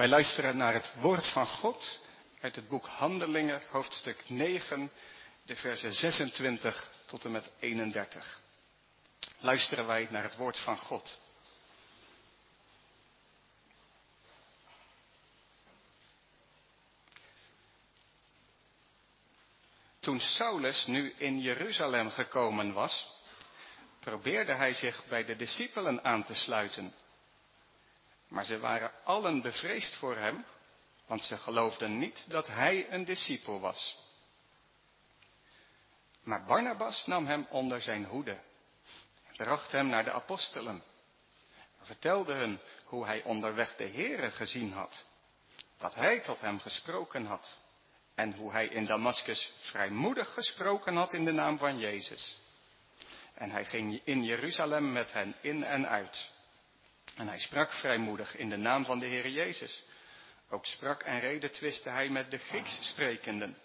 Wij luisteren naar het woord van God uit het boek Handelingen, hoofdstuk 9, de versen 26 tot en met 31. Luisteren wij naar het woord van God. Toen Saulus nu in Jeruzalem gekomen was, probeerde hij zich bij de discipelen aan te sluiten. Maar ze waren allen bevreesd voor hem, want ze geloofden niet dat hij een discipel was. Maar Barnabas nam hem onder zijn hoede en bracht hem naar de apostelen. En vertelde hun hoe hij onderweg de Heere gezien had, wat hij tot hem gesproken had en hoe hij in Damaskus vrijmoedig gesproken had in de naam van Jezus. En hij ging in Jeruzalem met hen in en uit. En hij sprak vrijmoedig in de naam van de Heer Jezus. Ook sprak en reden twiste hij met de Grieks sprekenden.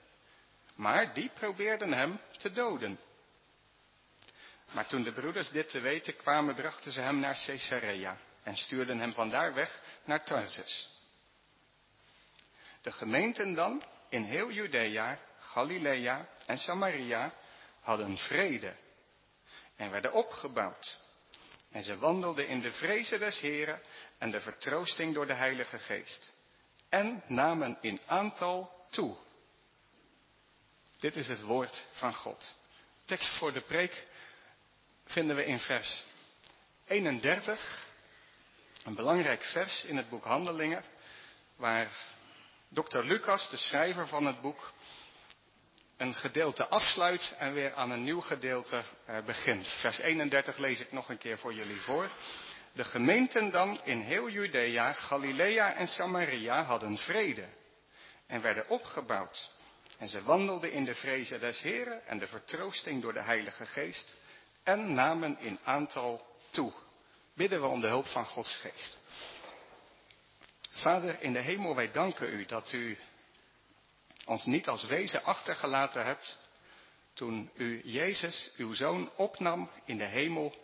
Maar die probeerden hem te doden. Maar toen de broeders dit te weten kwamen, brachten ze hem naar Caesarea en stuurden hem vandaar weg naar Tarsus. De gemeenten dan in heel Judea, Galilea en Samaria hadden vrede en werden opgebouwd. En ze wandelden in de vrezen des Heren en de vertroosting door de Heilige Geest. En namen in aantal toe. Dit is het woord van God. Tekst voor de preek vinden we in vers 31. Een belangrijk vers in het boek Handelingen, waar Dr. Lucas, de schrijver van het boek, een gedeelte afsluit en weer aan een nieuw gedeelte eh, begint. Vers 31 lees ik nog een keer voor jullie voor. De gemeenten dan in heel Judea, Galilea en Samaria hadden vrede en werden opgebouwd. En ze wandelden in de vrezen des Heren en de vertroosting door de Heilige Geest en namen in aantal toe. Bidden we om de hulp van Gods Geest. Vader in de hemel, wij danken u dat u ons niet als wezen achtergelaten hebt toen u Jezus, uw zoon, opnam in de hemel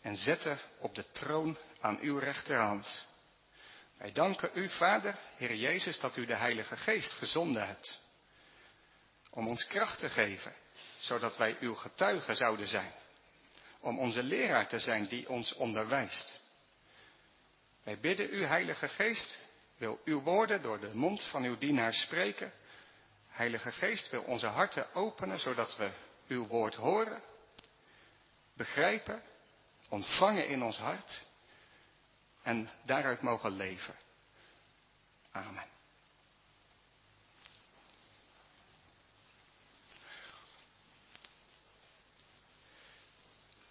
en zette op de troon aan uw rechterhand. Wij danken u, Vader, Heer Jezus, dat u de Heilige Geest gezonden hebt. Om ons kracht te geven, zodat wij uw getuigen zouden zijn. Om onze leraar te zijn die ons onderwijst. Wij bidden u, Heilige Geest, wil uw woorden door de mond van uw dienaar spreken. Heilige Geest wil onze harten openen, zodat we uw woord horen, begrijpen, ontvangen in ons hart en daaruit mogen leven. Amen.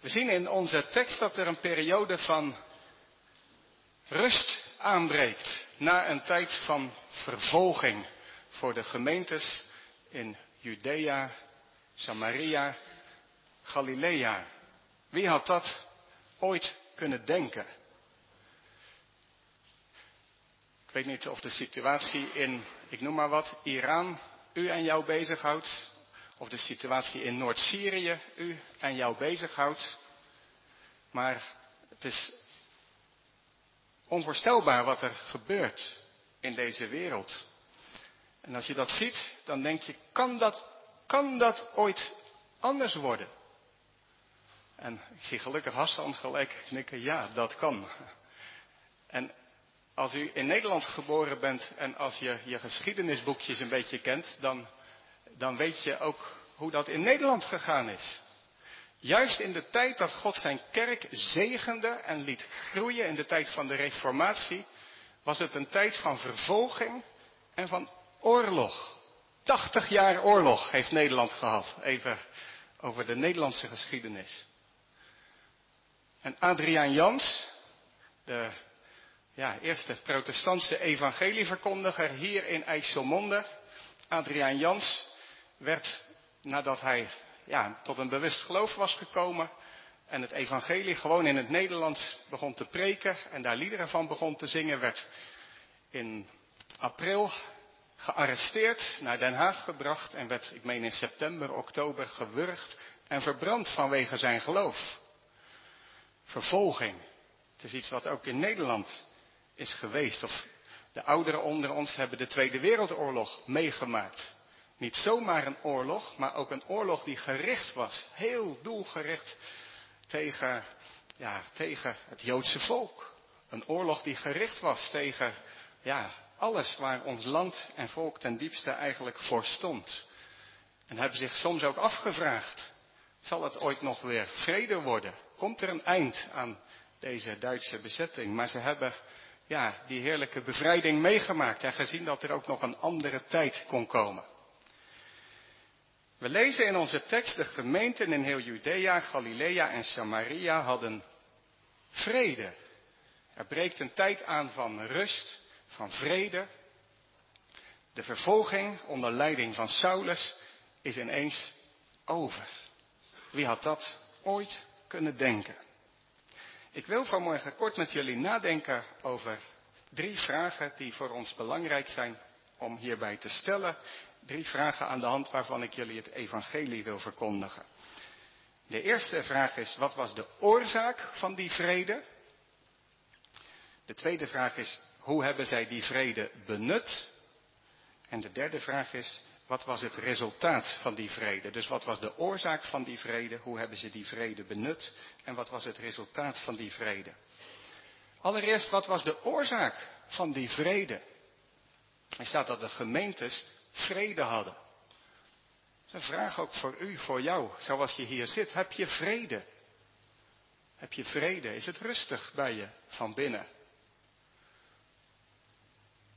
We zien in onze tekst dat er een periode van rust aanbreekt na een tijd van vervolging voor de gemeentes in Judea, Samaria, Galilea. Wie had dat ooit kunnen denken? Ik weet niet of de situatie in, ik noem maar wat, Iran u en jou bezighoudt. Of de situatie in Noord-Syrië u en jou bezighoudt. Maar het is onvoorstelbaar wat er gebeurt in deze wereld. En als je dat ziet, dan denk je, kan dat, kan dat ooit anders worden? En ik zie gelukkig Hassan gelijk knikken, ja, dat kan. En als u in Nederland geboren bent en als je je geschiedenisboekjes een beetje kent, dan, dan weet je ook hoe dat in Nederland gegaan is. Juist in de tijd dat God zijn kerk zegende en liet groeien, in de tijd van de Reformatie, was het een tijd van vervolging en van oorlog. 80 jaar oorlog heeft Nederland gehad. Even over de Nederlandse geschiedenis. En Adriaan Jans, de ja, eerste protestantse evangelieverkondiger hier in IJsselmonde. Adriaan Jans werd, nadat hij ja, tot een bewust geloof was gekomen en het evangelie gewoon in het Nederlands begon te preken en daar liederen van begon te zingen, werd in april gearresteerd, naar Den Haag gebracht en werd, ik meen in september, oktober, gewurgd en verbrand vanwege zijn geloof. Vervolging. Het is iets wat ook in Nederland is geweest. Of De ouderen onder ons hebben de Tweede Wereldoorlog meegemaakt. Niet zomaar een oorlog, maar ook een oorlog die gericht was, heel doelgericht tegen, ja, tegen het Joodse volk. Een oorlog die gericht was tegen ja, alles waar ons land en volk ten diepste eigenlijk voor stond. En hebben zich soms ook afgevraagd, zal het ooit nog weer vrede worden? Komt er een eind aan deze Duitse bezetting? Maar ze hebben ja, die heerlijke bevrijding meegemaakt en gezien dat er ook nog een andere tijd kon komen. We lezen in onze tekst, de gemeenten in heel Judea, Galilea en Samaria hadden vrede. Er breekt een tijd aan van rust, van vrede. De vervolging onder leiding van Saulus is ineens over. Wie had dat ooit kunnen denken? Ik wil vanmorgen kort met jullie nadenken over drie vragen die voor ons belangrijk zijn om hierbij te stellen. Drie vragen aan de hand waarvan ik jullie het evangelie wil verkondigen. De eerste vraag is, wat was de oorzaak van die vrede? De tweede vraag is, hoe hebben zij die vrede benut? En de derde vraag is, wat was het resultaat van die vrede? Dus wat was de oorzaak van die vrede? Hoe hebben ze die vrede benut? En wat was het resultaat van die vrede? Allereerst, wat was de oorzaak van die vrede? Er staat dat de gemeentes vrede hadden. Dat is een vraag ook voor u, voor jou, zoals je hier zit. Heb je vrede? Heb je vrede? Is het rustig bij je van binnen?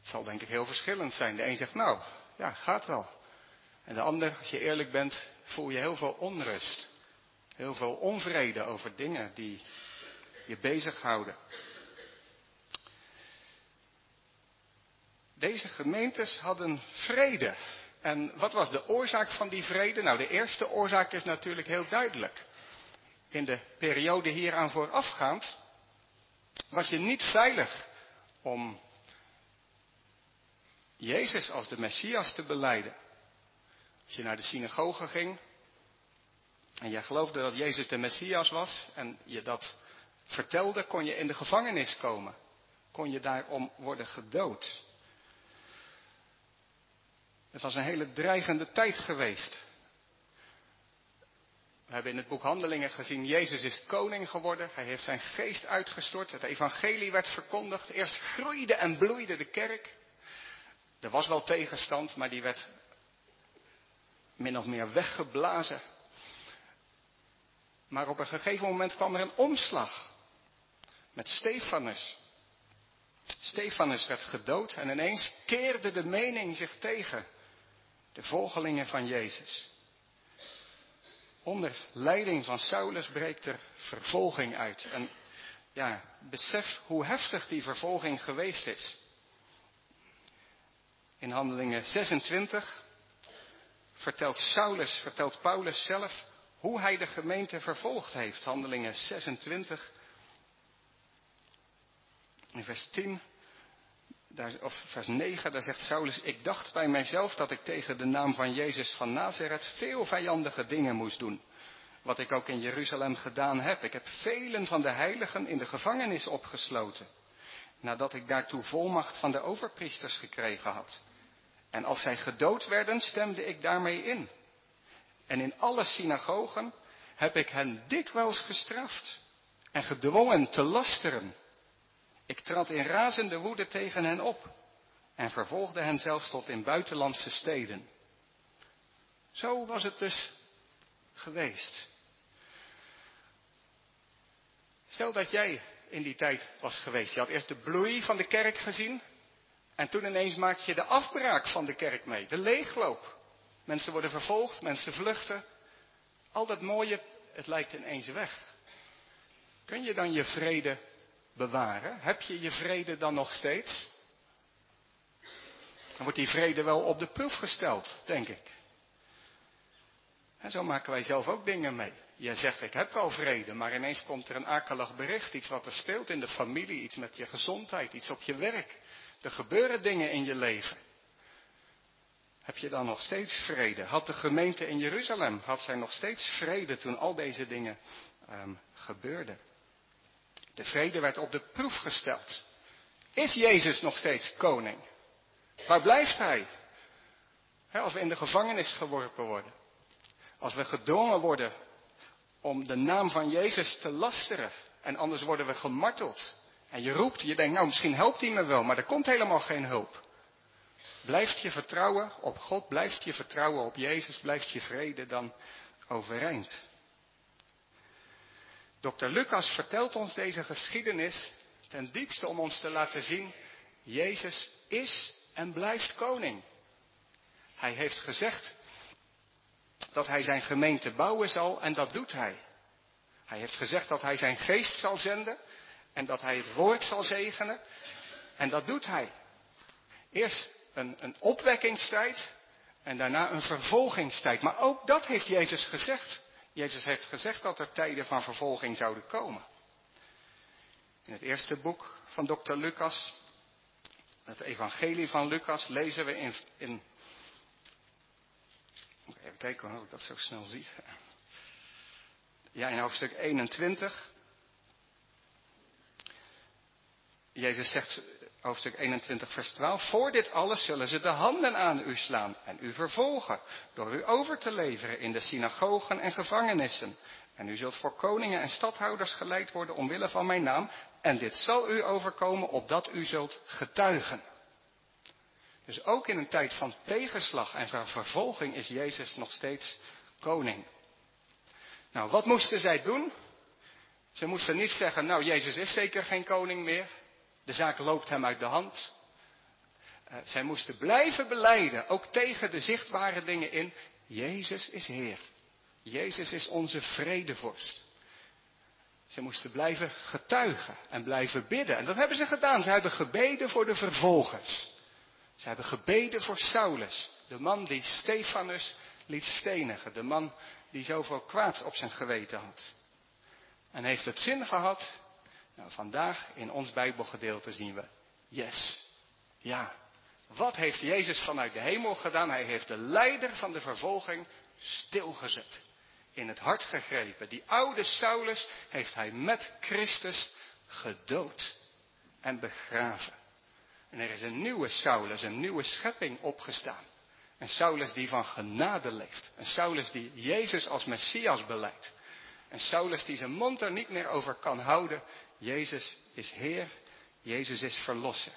Het zal denk ik heel verschillend zijn. De een zegt, nou, ja, gaat wel. En de ander, als je eerlijk bent, voel je heel veel onrust. Heel veel onvrede over dingen die je bezighouden. Deze gemeentes hadden vrede. En wat was de oorzaak van die vrede? Nou, de eerste oorzaak is natuurlijk heel duidelijk. In de periode hieraan voorafgaand was je niet veilig om Jezus als de Messias te beleiden. Als je naar de synagoge ging en je geloofde dat Jezus de Messias was en je dat vertelde, kon je in de gevangenis komen. Kon je daarom worden gedood. Het was een hele dreigende tijd geweest. We hebben in het boek Handelingen gezien, Jezus is koning geworden. Hij heeft zijn geest uitgestort. Het evangelie werd verkondigd. Eerst groeide en bloeide de kerk. Er was wel tegenstand, maar die werd min of meer weggeblazen. Maar op een gegeven moment kwam er een omslag. Met Stefanus. Stefanus werd gedood en ineens keerde de mening zich tegen de volgelingen van Jezus. Onder leiding van Saulus breekt er vervolging uit. En ja, besef hoe heftig die vervolging geweest is. In Handelingen 26 vertelt Saulus, vertelt Paulus zelf hoe hij de gemeente vervolgd heeft. Handelingen 26, in vers 10, daar, of vers 9, daar zegt Saulus, ik dacht bij mijzelf dat ik tegen de naam van Jezus van Nazareth veel vijandige dingen moest doen. Wat ik ook in Jeruzalem gedaan heb. Ik heb velen van de heiligen in de gevangenis opgesloten. Nadat ik daartoe volmacht van de overpriesters gekregen had. En als zij gedood werden, stemde ik daarmee in. En in alle synagogen heb ik hen dikwijls gestraft en gedwongen te lasteren. Ik trad in razende woede tegen hen op en vervolgde hen zelfs tot in buitenlandse steden. Zo was het dus geweest. Stel dat jij in die tijd was geweest. Je had eerst de bloei van de kerk gezien. En toen ineens maak je de afbraak van de kerk mee, de leegloop. Mensen worden vervolgd, mensen vluchten. Al dat mooie, het lijkt ineens weg. Kun je dan je vrede bewaren? Heb je je vrede dan nog steeds? Dan wordt die vrede wel op de proef gesteld, denk ik. En zo maken wij zelf ook dingen mee. Je zegt, ik heb wel vrede, maar ineens komt er een akelig bericht. Iets wat er speelt in de familie, iets met je gezondheid, iets op je werk. Er gebeuren dingen in je leven. Heb je dan nog steeds vrede? Had de gemeente in Jeruzalem, had zij nog steeds vrede toen al deze dingen um, gebeurden? De vrede werd op de proef gesteld. Is Jezus nog steeds koning? Waar blijft hij? als we in de gevangenis geworpen worden. Als we gedwongen worden om de naam van Jezus te lasteren. En anders worden we gemarteld. En je roept, je denkt, nou misschien helpt hij me wel, maar er komt helemaal geen hulp. Blijft je vertrouwen op God, blijft je vertrouwen op Jezus, blijft je vrede dan overeind. Dr. Lucas vertelt ons deze geschiedenis ten diepste om ons te laten zien, Jezus is en blijft koning. Hij heeft gezegd dat hij zijn gemeente bouwen zal en dat doet hij. Hij heeft gezegd dat hij zijn geest zal zenden en dat hij het woord zal zegenen en dat doet hij. Eerst een, een opwekkingstijd en daarna een vervolgingstijd. Maar ook dat heeft Jezus gezegd. Jezus heeft gezegd dat er tijden van vervolging zouden komen. In het eerste boek van dokter Lucas, het evangelie van Lucas, lezen we in, in even kijken hoe ik dat zo snel zie. Ja, in hoofdstuk 21. Jezus zegt, hoofdstuk 21, vers 12. Voor dit alles zullen ze de handen aan u slaan en u vervolgen. Door u over te leveren in de synagogen en gevangenissen. En u zult voor koningen en stadhouders geleid worden omwille van mijn naam. En dit zal u overkomen opdat u zult getuigen. Dus ook in een tijd van tegenslag en van vervolging is Jezus nog steeds koning. Nou, wat moesten zij doen? Ze moesten niet zeggen, nou, Jezus is zeker geen koning meer. De zaak loopt hem uit de hand. Uh, zij moesten blijven beleiden, ook tegen de zichtbare dingen in. Jezus is Heer. Jezus is onze vredevorst. Ze moesten blijven getuigen en blijven bidden. En dat hebben ze gedaan. Ze hebben gebeden voor de vervolgers. Ze hebben gebeden voor Saulus, de man die Stefanus liet stenigen. De man die zoveel kwaad op zijn geweten had. En heeft het zin gehad? Nou, vandaag in ons Bijbelgedeelte zien we, yes, ja. Wat heeft Jezus vanuit de hemel gedaan? Hij heeft de leider van de vervolging stilgezet. In het hart gegrepen. Die oude Saulus heeft hij met Christus gedood en begraven. En er is een nieuwe Saulus, een nieuwe schepping opgestaan. Een Saulus die van genade leeft. Een Saulus die Jezus als Messias beleidt. Een Saulus die zijn mond er niet meer over kan houden. Jezus is Heer. Jezus is Verlosser.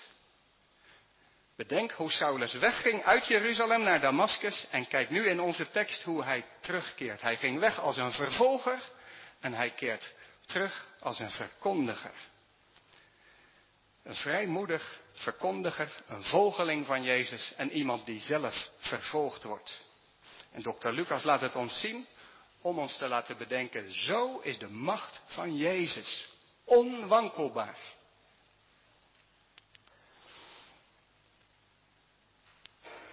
Bedenk hoe Saulus wegging uit Jeruzalem naar Damascus en kijk nu in onze tekst hoe hij terugkeert. Hij ging weg als een vervolger en hij keert terug als een verkondiger. Een vrijmoedig verkondiger, een volgeling van Jezus en iemand die zelf vervolgd wordt. En dokter Lucas laat het ons zien om ons te laten bedenken, zo is de macht van Jezus. Onwankelbaar.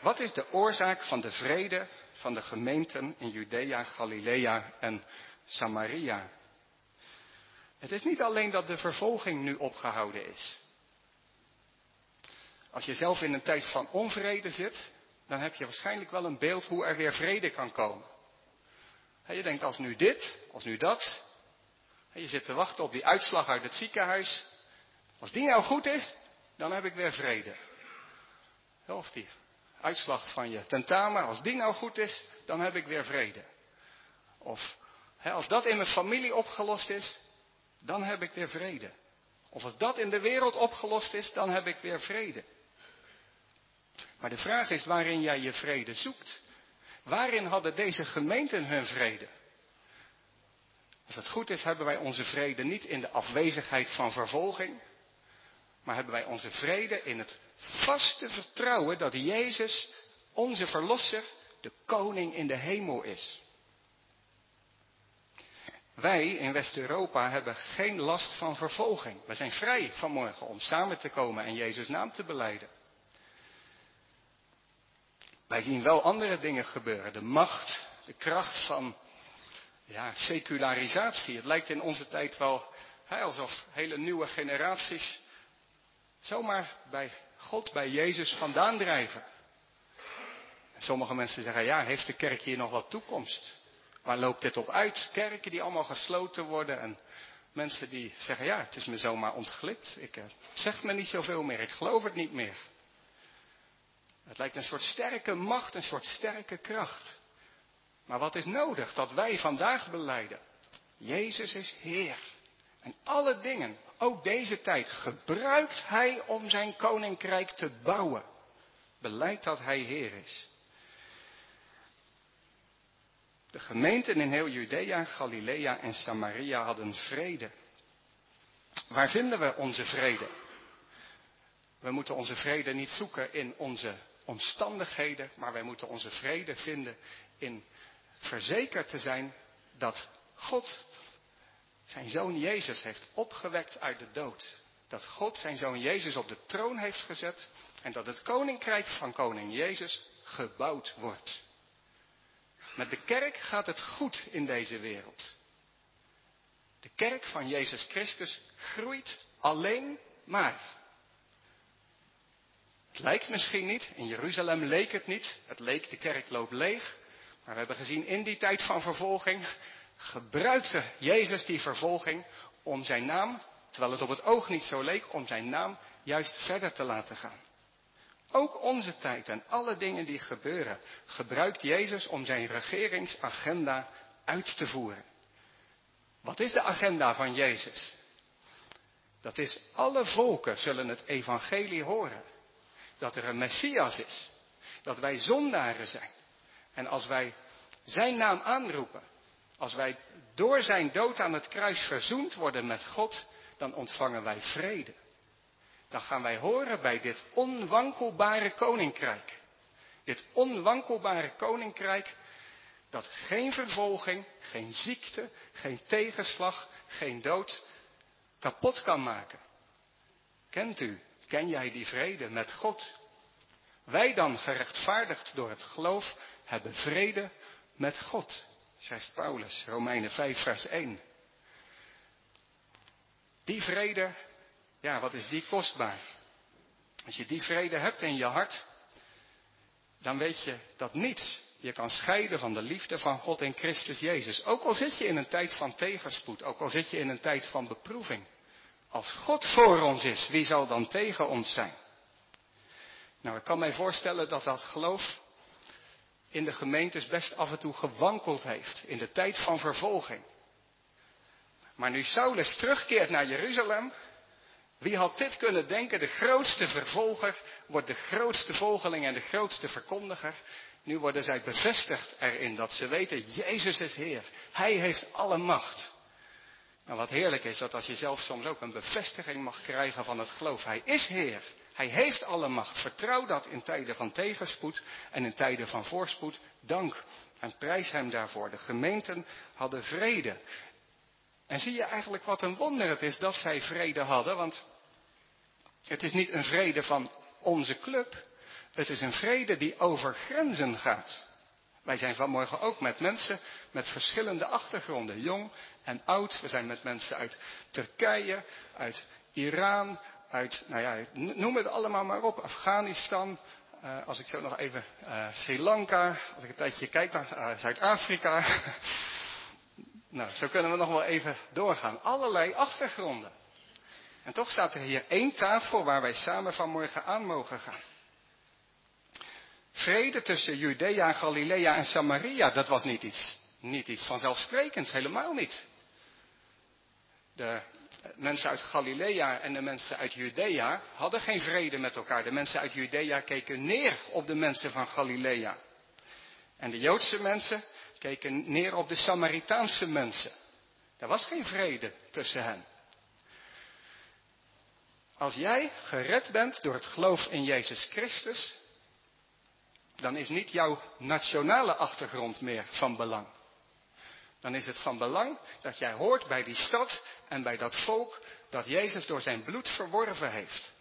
Wat is de oorzaak van de vrede van de gemeenten in Judea, Galilea en Samaria? Het is niet alleen dat de vervolging nu opgehouden is. Als je zelf in een tijd van onvrede zit, dan heb je waarschijnlijk wel een beeld hoe er weer vrede kan komen. Je denkt als nu dit, als nu dat. Je zit te wachten op die uitslag uit het ziekenhuis. Als die nou goed is, dan heb ik weer vrede. Of die uitslag van je tentamen, als die nou goed is, dan heb ik weer vrede. Of als dat in mijn familie opgelost is, dan heb ik weer vrede. Of als dat in de wereld opgelost is, dan heb ik weer vrede. Maar de vraag is waarin jij je vrede zoekt. Waarin hadden deze gemeenten hun vrede? Als het goed is, hebben wij onze vrede niet in de afwezigheid van vervolging, maar hebben wij onze vrede in het vaste vertrouwen dat Jezus, onze Verlosser, de koning in de hemel is. Wij in West-Europa hebben geen last van vervolging. We zijn vrij vanmorgen om samen te komen en Jezus' naam te beleiden. Wij zien wel andere dingen gebeuren. De macht, de kracht van ja, secularisatie. Het lijkt in onze tijd wel hè, alsof hele nieuwe generaties zomaar bij God, bij Jezus vandaan drijven. Sommige mensen zeggen, ja, heeft de kerk hier nog wat toekomst? Waar loopt dit op uit? Kerken die allemaal gesloten worden en Mensen die zeggen, ja, het is me zomaar ontglipt. Ik uh, zeg me niet zoveel meer, ik geloof het niet meer. Het lijkt een soort sterke macht, een soort sterke kracht. Maar wat is nodig dat wij vandaag beleiden? Jezus is Heer. En alle dingen, ook deze tijd, gebruikt Hij om zijn koninkrijk te bouwen. Beleid dat Hij Heer is. De gemeenten in heel Judea, Galilea en Samaria hadden vrede. Waar vinden we onze vrede? We moeten onze vrede niet zoeken in onze omstandigheden, maar wij moeten onze vrede vinden in verzekerd te zijn dat God zijn zoon Jezus heeft opgewekt uit de dood. Dat God zijn zoon Jezus op de troon heeft gezet en dat het koninkrijk van koning Jezus gebouwd wordt. Met de kerk gaat het goed in deze wereld. De kerk van Jezus Christus groeit alleen maar. Het lijkt misschien niet, in Jeruzalem leek het niet, het leek de kerk loopt leeg, maar we hebben gezien in die tijd van vervolging gebruikte Jezus die vervolging om zijn naam, terwijl het op het oog niet zo leek, om zijn naam juist verder te laten gaan. Ook onze tijd en alle dingen die gebeuren, gebruikt Jezus om zijn regeringsagenda uit te voeren. Wat is de agenda van Jezus? Dat is alle volken zullen het evangelie horen. Dat er een Messias is. Dat wij zondaren zijn. En als wij zijn naam aanroepen, als wij door zijn dood aan het kruis verzoend worden met God, dan ontvangen wij vrede. Dan gaan wij horen bij dit onwankelbare koninkrijk. Dit onwankelbare koninkrijk dat geen vervolging, geen ziekte, geen tegenslag, geen dood kapot kan maken. Kent u, ken jij die vrede met God? Wij dan, gerechtvaardigd door het geloof, hebben vrede met God, zegt Paulus, Romeinen 5, vers 1. Die vrede, ja, wat is die kostbaar? Als je die vrede hebt in je hart, dan weet je dat niets je kan scheiden van de liefde van God in Christus Jezus. Ook al zit je in een tijd van tegenspoed, ook al zit je in een tijd van beproeving. Als God voor ons is, wie zal dan tegen ons zijn? Nou, ik kan mij voorstellen dat dat geloof in de gemeentes best af en toe gewankeld heeft in de tijd van vervolging. Maar nu Saulus terugkeert naar Jeruzalem, wie had dit kunnen denken? De grootste vervolger wordt de grootste volgeling en de grootste verkondiger. Nu worden zij bevestigd erin dat ze weten, Jezus is Heer. Hij heeft alle macht. En wat heerlijk is dat als je zelf soms ook een bevestiging mag krijgen van het geloof. Hij is Heer. Hij heeft alle macht. Vertrouw dat in tijden van tegenspoed en in tijden van voorspoed. Dank en prijs hem daarvoor. De gemeenten hadden vrede. En zie je eigenlijk wat een wonder het is dat zij vrede hadden, want het is niet een vrede van onze club. Het is een vrede die over grenzen gaat. Wij zijn vanmorgen ook met mensen met verschillende achtergronden, jong en oud. We zijn met mensen uit Turkije, uit Iran, uit, nou ja, noem het allemaal maar op. Afghanistan, uh, als ik zo nog even, uh, Sri Lanka, als ik een tijdje kijk naar uh, Zuid-Afrika. nou, zo kunnen we nog wel even doorgaan. Allerlei achtergronden. En toch staat er hier één tafel waar wij samen vanmorgen aan mogen gaan. Vrede tussen Judea, Galilea en Samaria, dat was niet iets, niet iets vanzelfsprekends, helemaal niet. De mensen uit Galilea en de mensen uit Judea hadden geen vrede met elkaar. De mensen uit Judea keken neer op de mensen van Galilea. En de Joodse mensen keken neer op de Samaritaanse mensen. Er was geen vrede tussen hen. Als jij gered bent door het geloof in Jezus Christus, dan is niet jouw nationale achtergrond meer van belang. Dan is het van belang dat jij hoort bij die stad en bij dat volk dat Jezus door zijn bloed verworven heeft.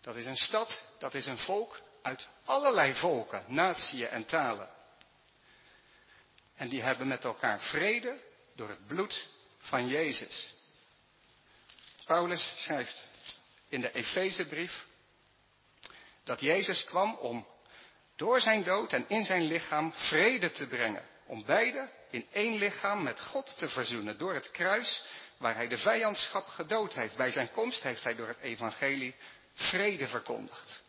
Dat is een stad, dat is een volk uit allerlei volken, natieën en talen. En die hebben met elkaar vrede door het bloed van Jezus. Paulus schrijft in de Efezebrief dat Jezus kwam om door zijn dood en in zijn lichaam vrede te brengen. Om beide in één lichaam met God te verzoenen door het kruis waar hij de vijandschap gedood heeft. Bij zijn komst heeft hij door het evangelie vrede verkondigd.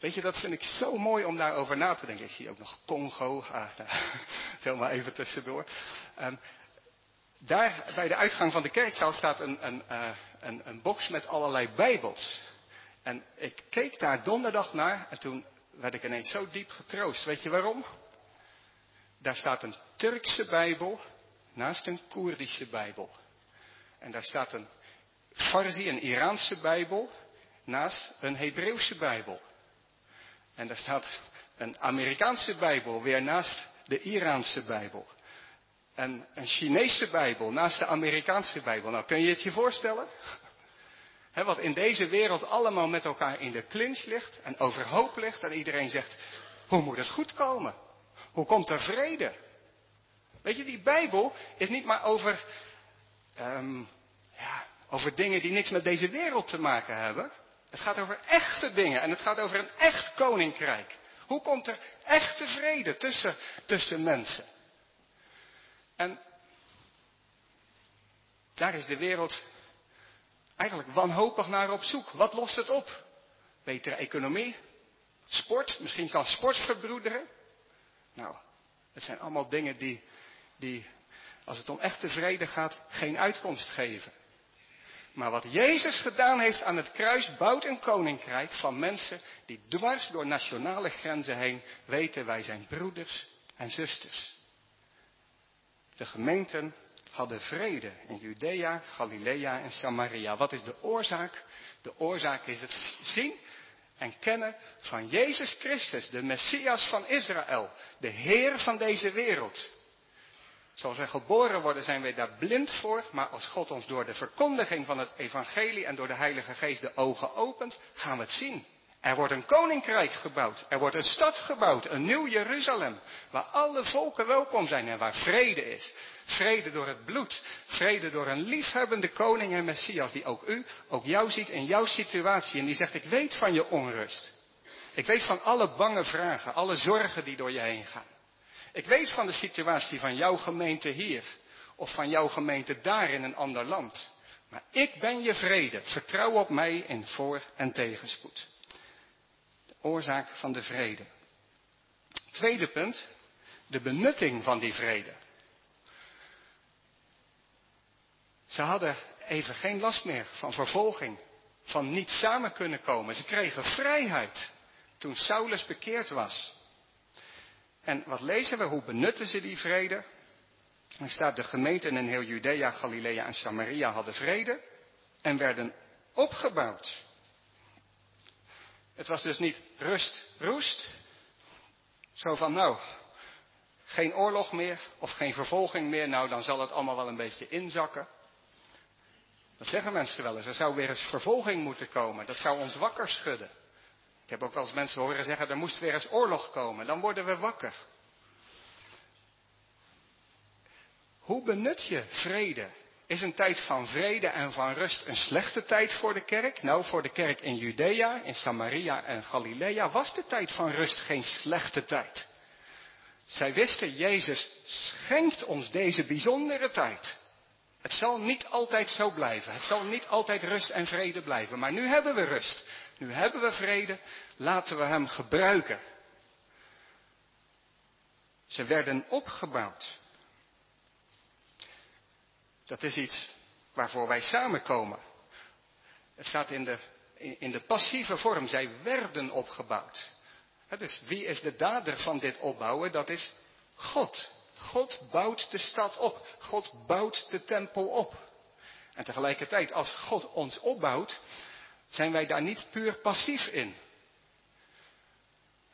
Weet je, dat vind ik zo mooi om daarover na te denken. Ik zie ook nog Congo, ah, nou, zomaar even tussendoor. Um, daar bij de uitgang van de kerkzaal staat een, een, uh, een, een box met allerlei bijbels. En ik keek daar donderdag naar en toen werd ik ineens zo diep getroost. Weet je waarom? Daar staat een Turkse Bijbel naast een Koerdische Bijbel. En daar staat een Farsi, een Iraanse Bijbel, naast een Hebreeuwse Bijbel. En daar staat een Amerikaanse Bijbel weer naast de Iraanse Bijbel. En een Chinese Bijbel naast de Amerikaanse Bijbel. Nou, kun je het je voorstellen? Wat in deze wereld allemaal met elkaar in de clinch ligt en overhoop ligt. En iedereen zegt, hoe moet het goed komen? Hoe komt er vrede? Weet je, die Bijbel is niet maar over, um, ja, over dingen die niks met deze wereld te maken hebben. Het gaat over echte dingen en het gaat over een echt koninkrijk. Hoe komt er echte vrede tussen, tussen mensen? En daar is de wereld eigenlijk wanhopig naar op zoek. Wat lost het op? Betere economie? Sport? Misschien kan sport verbroederen? Nou, het zijn allemaal dingen die, die, als het om echte vrede gaat, geen uitkomst geven. Maar wat Jezus gedaan heeft aan het kruis, bouwt een koninkrijk van mensen die dwars door nationale grenzen heen weten wij zijn broeders en zusters. De gemeenten hadden vrede in Judea, Galilea en Samaria. Wat is de oorzaak? De oorzaak is het zien en kennen van Jezus Christus, de Messias van Israël, de Heer van deze wereld. Zoals wij geboren worden zijn wij daar blind voor, maar als God ons door de verkondiging van het evangelie en door de Heilige Geest de ogen opent, gaan we het zien. Er wordt een koninkrijk gebouwd, er wordt een stad gebouwd, een nieuw Jeruzalem, waar alle volken welkom zijn en waar vrede is. Vrede door het bloed, vrede door een liefhebbende koning en Messias die ook u, ook jou ziet in jouw situatie en die zegt ik weet van je onrust. Ik weet van alle bange vragen, alle zorgen die door je heen gaan. Ik weet van de situatie van jouw gemeente hier of van jouw gemeente daar in een ander land. Maar ik ben je vrede. Vertrouw op mij in voor- en tegenspoed. Oorzaak van de vrede. Tweede punt, de benutting van die vrede. Ze hadden even geen last meer van vervolging, van niet samen kunnen komen. Ze kregen vrijheid toen Saulus bekeerd was. En wat lezen we? Hoe benutten ze die vrede? Er staat de gemeenten in heel Judea, Galilea en Samaria hadden vrede en werden opgebouwd. Het was dus niet rust, roest. Zo van nou, geen oorlog meer of geen vervolging meer, nou dan zal het allemaal wel een beetje inzakken. Dat zeggen mensen wel eens. Er zou weer eens vervolging moeten komen. Dat zou ons wakker schudden. Ik heb ook wel eens mensen horen zeggen, er moest weer eens oorlog komen. Dan worden we wakker. Hoe benut je vrede? Is een tijd van vrede en van rust een slechte tijd voor de kerk? Nou, voor de kerk in Judea, in Samaria en Galilea was de tijd van rust geen slechte tijd. Zij wisten, Jezus schenkt ons deze bijzondere tijd. Het zal niet altijd zo blijven. Het zal niet altijd rust en vrede blijven. Maar nu hebben we rust. Nu hebben we vrede. Laten we hem gebruiken. Ze werden opgebouwd. Dat is iets waarvoor wij samenkomen. Het staat in de, in de passieve vorm. Zij werden opgebouwd. Dus wie is de dader van dit opbouwen? Dat is God. God bouwt de stad op. God bouwt de tempel op. En tegelijkertijd, als God ons opbouwt, zijn wij daar niet puur passief in.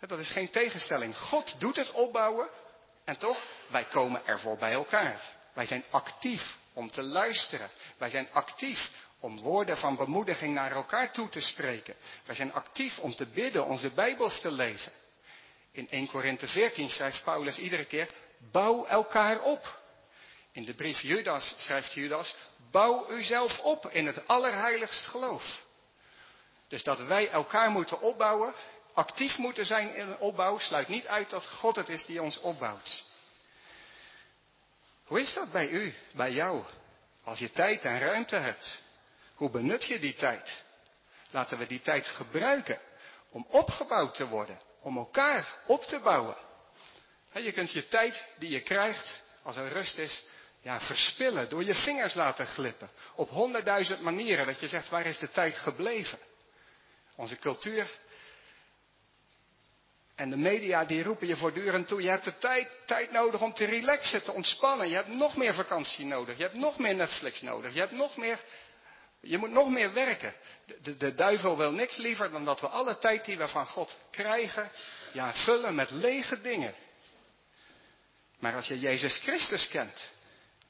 Dat is geen tegenstelling. God doet het opbouwen en toch, wij komen ervoor bij elkaar. Wij zijn actief om te luisteren. Wij zijn actief om woorden van bemoediging naar elkaar toe te spreken. Wij zijn actief om te bidden, onze Bijbels te lezen. In 1 Korinthe 14 schrijft Paulus iedere keer, Bouw elkaar op. In de brief Judas schrijft Judas, bouw uzelf op in het allerheiligst geloof. Dus dat wij elkaar moeten opbouwen, actief moeten zijn in een opbouw, sluit niet uit dat God het is die ons opbouwt. Hoe is dat bij u, bij jou? Als je tijd en ruimte hebt, hoe benut je die tijd? Laten we die tijd gebruiken om opgebouwd te worden, om elkaar op te bouwen. Je kunt je tijd die je krijgt, als er rust is, ja, verspillen, door je vingers laten glippen. Op honderdduizend manieren, dat je zegt, waar is de tijd gebleven? Onze cultuur en de media die roepen je voortdurend toe, je hebt de tijd, tijd nodig om te relaxen, te ontspannen. Je hebt nog meer vakantie nodig, je hebt nog meer Netflix nodig, je hebt nog meer, je moet nog meer werken. De, de, de duivel wil niks liever dan dat we alle tijd die we van God krijgen, ja, vullen met lege dingen. Maar als je Jezus Christus kent,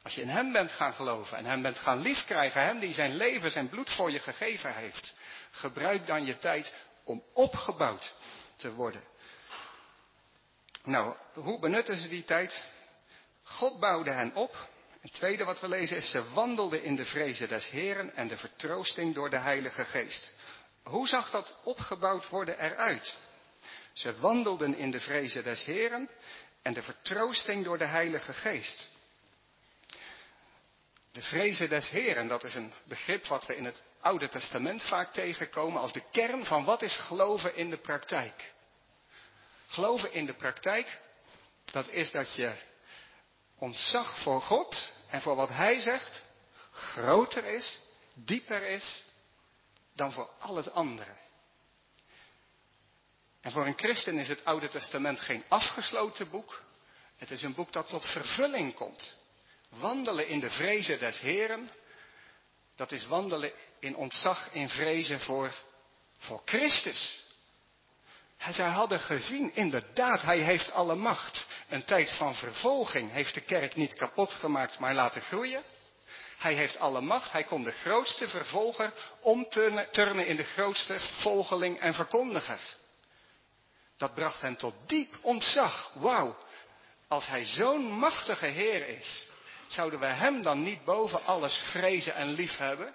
als je in Hem bent gaan geloven en Hem bent gaan liefkrijgen, Hem die zijn leven, zijn bloed voor je gegeven heeft, gebruik dan je tijd om opgebouwd te worden. Nou, hoe benutten ze die tijd? God bouwde hen op. Het tweede wat we lezen is, ze wandelden in de vrezen des Heren en de vertroosting door de Heilige Geest. Hoe zag dat opgebouwd worden eruit? Ze wandelden in de vrezen des Heren en de vertroosting door de Heilige Geest. De vrezen des Heren, dat is een begrip wat we in het Oude Testament vaak tegenkomen als de kern van wat is geloven in de praktijk. Geloven in de praktijk, dat is dat je ontzag voor God en voor wat Hij zegt groter is, dieper is dan voor al het andere. En voor een christen is het Oude Testament geen afgesloten boek. Het is een boek dat tot vervulling komt. Wandelen in de vrezen des Heren, dat is wandelen in ontzag, in vrezen voor, voor Christus. Zij hadden gezien, inderdaad, hij heeft alle macht. Een tijd van vervolging heeft de kerk niet kapot gemaakt, maar laten groeien. Hij heeft alle macht, hij kon de grootste vervolger omturnen in de grootste volgeling en verkondiger. Dat bracht hen tot diep ontzag. Wauw, als hij zo'n machtige Heer is, zouden we hem dan niet boven alles vrezen en liefhebben?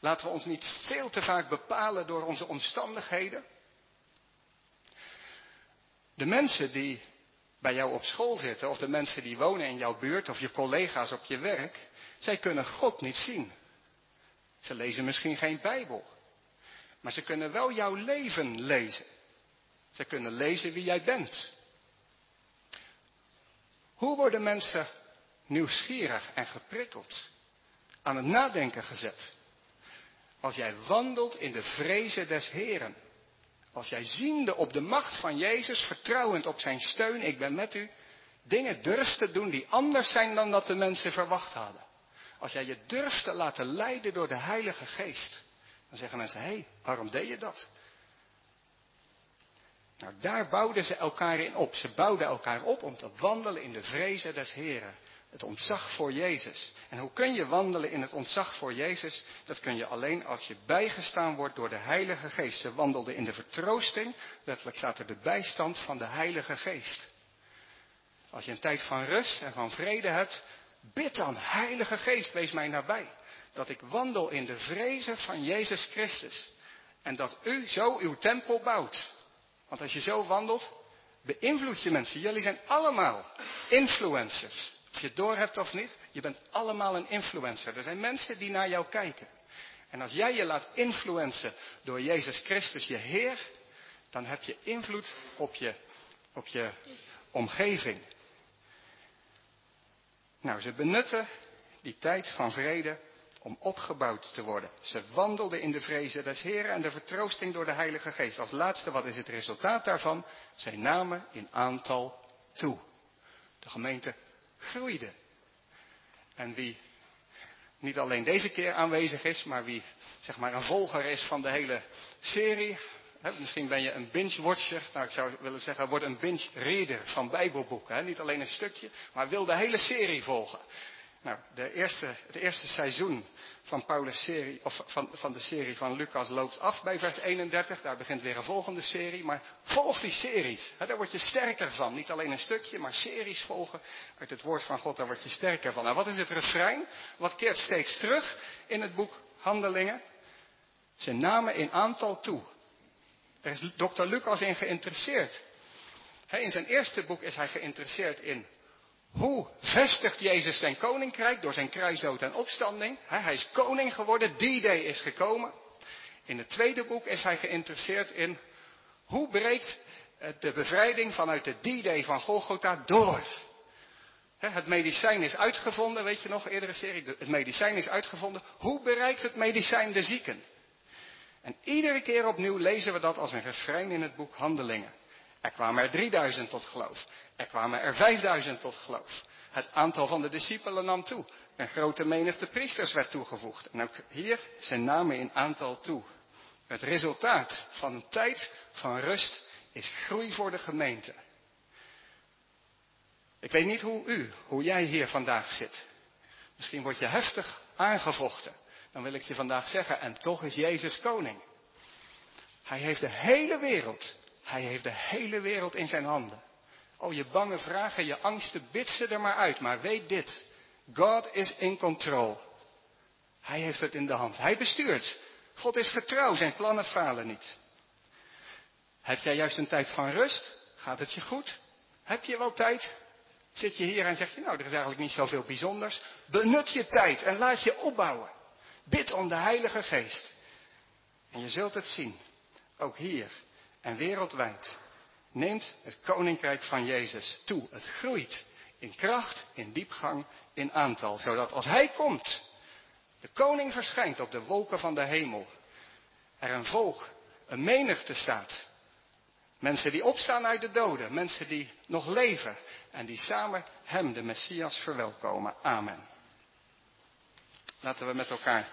Laten we ons niet veel te vaak bepalen door onze omstandigheden. De mensen die bij jou op school zitten, of de mensen die wonen in jouw buurt, of je collega's op je werk, zij kunnen God niet zien. Ze lezen misschien geen Bijbel, maar ze kunnen wel jouw leven lezen. Ze kunnen lezen wie jij bent. Hoe worden mensen nieuwsgierig en geprikkeld, aan het nadenken gezet? Als jij wandelt in de vrezen des Heren. Als jij ziende op de macht van Jezus, vertrouwend op zijn steun, ik ben met u, dingen durft te doen die anders zijn dan dat de mensen verwacht hadden. Als jij je durft te laten leiden door de Heilige Geest, dan zeggen mensen, hé, hey, waarom deed je dat? Nou, daar bouwden ze elkaar in op. Ze bouwden elkaar op om te wandelen in de vrezen des Heren. Het ontzag voor Jezus. En hoe kun je wandelen in het ontzag voor Jezus? Dat kun je alleen als je bijgestaan wordt door de Heilige Geest. Ze wandelden in de vertroosting, letterlijk staat er de bijstand van de Heilige Geest. Als je een tijd van rust en van vrede hebt, bid dan, Heilige Geest, wees mij nabij. Dat ik wandel in de vrezen van Jezus Christus. En dat u zo uw tempel bouwt. Want als je zo wandelt, beïnvloed je mensen. Jullie zijn allemaal influencers. Of je het door hebt of niet, je bent allemaal een influencer. Er zijn mensen die naar jou kijken. En als jij je laat influencen door Jezus Christus, je Heer, dan heb je invloed op je, op je omgeving. Nou, ze benutten die tijd van vrede om opgebouwd te worden. Ze wandelden in de vrezen des Heren en de vertroosting door de Heilige Geest. Als laatste, wat is het resultaat daarvan? Zij namen in aantal toe. De gemeente groeide. En wie niet alleen deze keer aanwezig is, maar wie zeg maar een volger is van de hele serie. Misschien ben je een binge-watcher. Nou, ik zou willen zeggen, word een binge-reader van Bijbelboeken. Niet alleen een stukje, maar wil de hele serie volgen. Nou, de eerste, het eerste seizoen van, Paulus serie, of van, van de serie van Lucas loopt af bij vers 31. Daar begint weer een volgende serie. Maar volg die series. Hè, daar word je sterker van. Niet alleen een stukje, maar series volgen uit het woord van God. Daar word je sterker van. Nou, wat is het refrein? Wat keert steeds terug in het boek Handelingen? Ze namen in aantal toe. Daar is dokter Lucas in geïnteresseerd. in zijn eerste boek is hij geïnteresseerd in Hoe vestigt Jezus zijn koninkrijk door zijn kruisdood en opstanding? Hij is koning geworden, die day is gekomen. In het tweede boek is hij geïnteresseerd in hoe breekt de bevrijding vanuit de D-Day van Golgotha door. Het medicijn is uitgevonden, weet je nog, eerdere serie, het medicijn is uitgevonden. Hoe bereikt het medicijn de zieken? En iedere keer opnieuw lezen we dat als een refrein in het boek Handelingen. Er kwamen er 3000 tot geloof. Er kwamen er 5000 tot geloof. Het aantal van de discipelen nam toe. Een grote menigte priesters werd toegevoegd. En ook hier zijn namen in aantal toe. Het resultaat van een tijd van rust is groei voor de gemeente. Ik weet niet hoe u, hoe jij hier vandaag zit. Misschien word je heftig aangevochten. Dan wil ik je vandaag zeggen, en toch is Jezus koning. Hij heeft de hele wereld, hij heeft de hele wereld in zijn handen. Oh, je bange vragen, je angsten, bid ze er maar uit. Maar weet dit, God is in control. Hij heeft het in de hand. Hij bestuurt. God is vertrouw, zijn plannen falen niet. Heb jij juist een tijd van rust? Gaat het je goed? Heb je wel tijd? Zit je hier en zeg je, nou, er is eigenlijk niet zoveel bijzonders. Benut je tijd en laat je opbouwen. Bid om de Heilige Geest. En je zult het zien, ook hier en wereldwijd, neemt het koninkrijk van Jezus toe. Het groeit in kracht, in diepgang, in aantal, zodat als Hij komt, de koning verschijnt op de wolken van de hemel, er een volk, een menigte staat. Mensen die opstaan uit de doden, mensen die nog leven en die samen Hem, de Messias, verwelkomen. Amen. Laten we met elkaar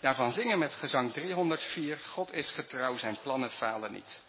daarvan zingen met gezang 304. God is getrouw, zijn plannen falen niet.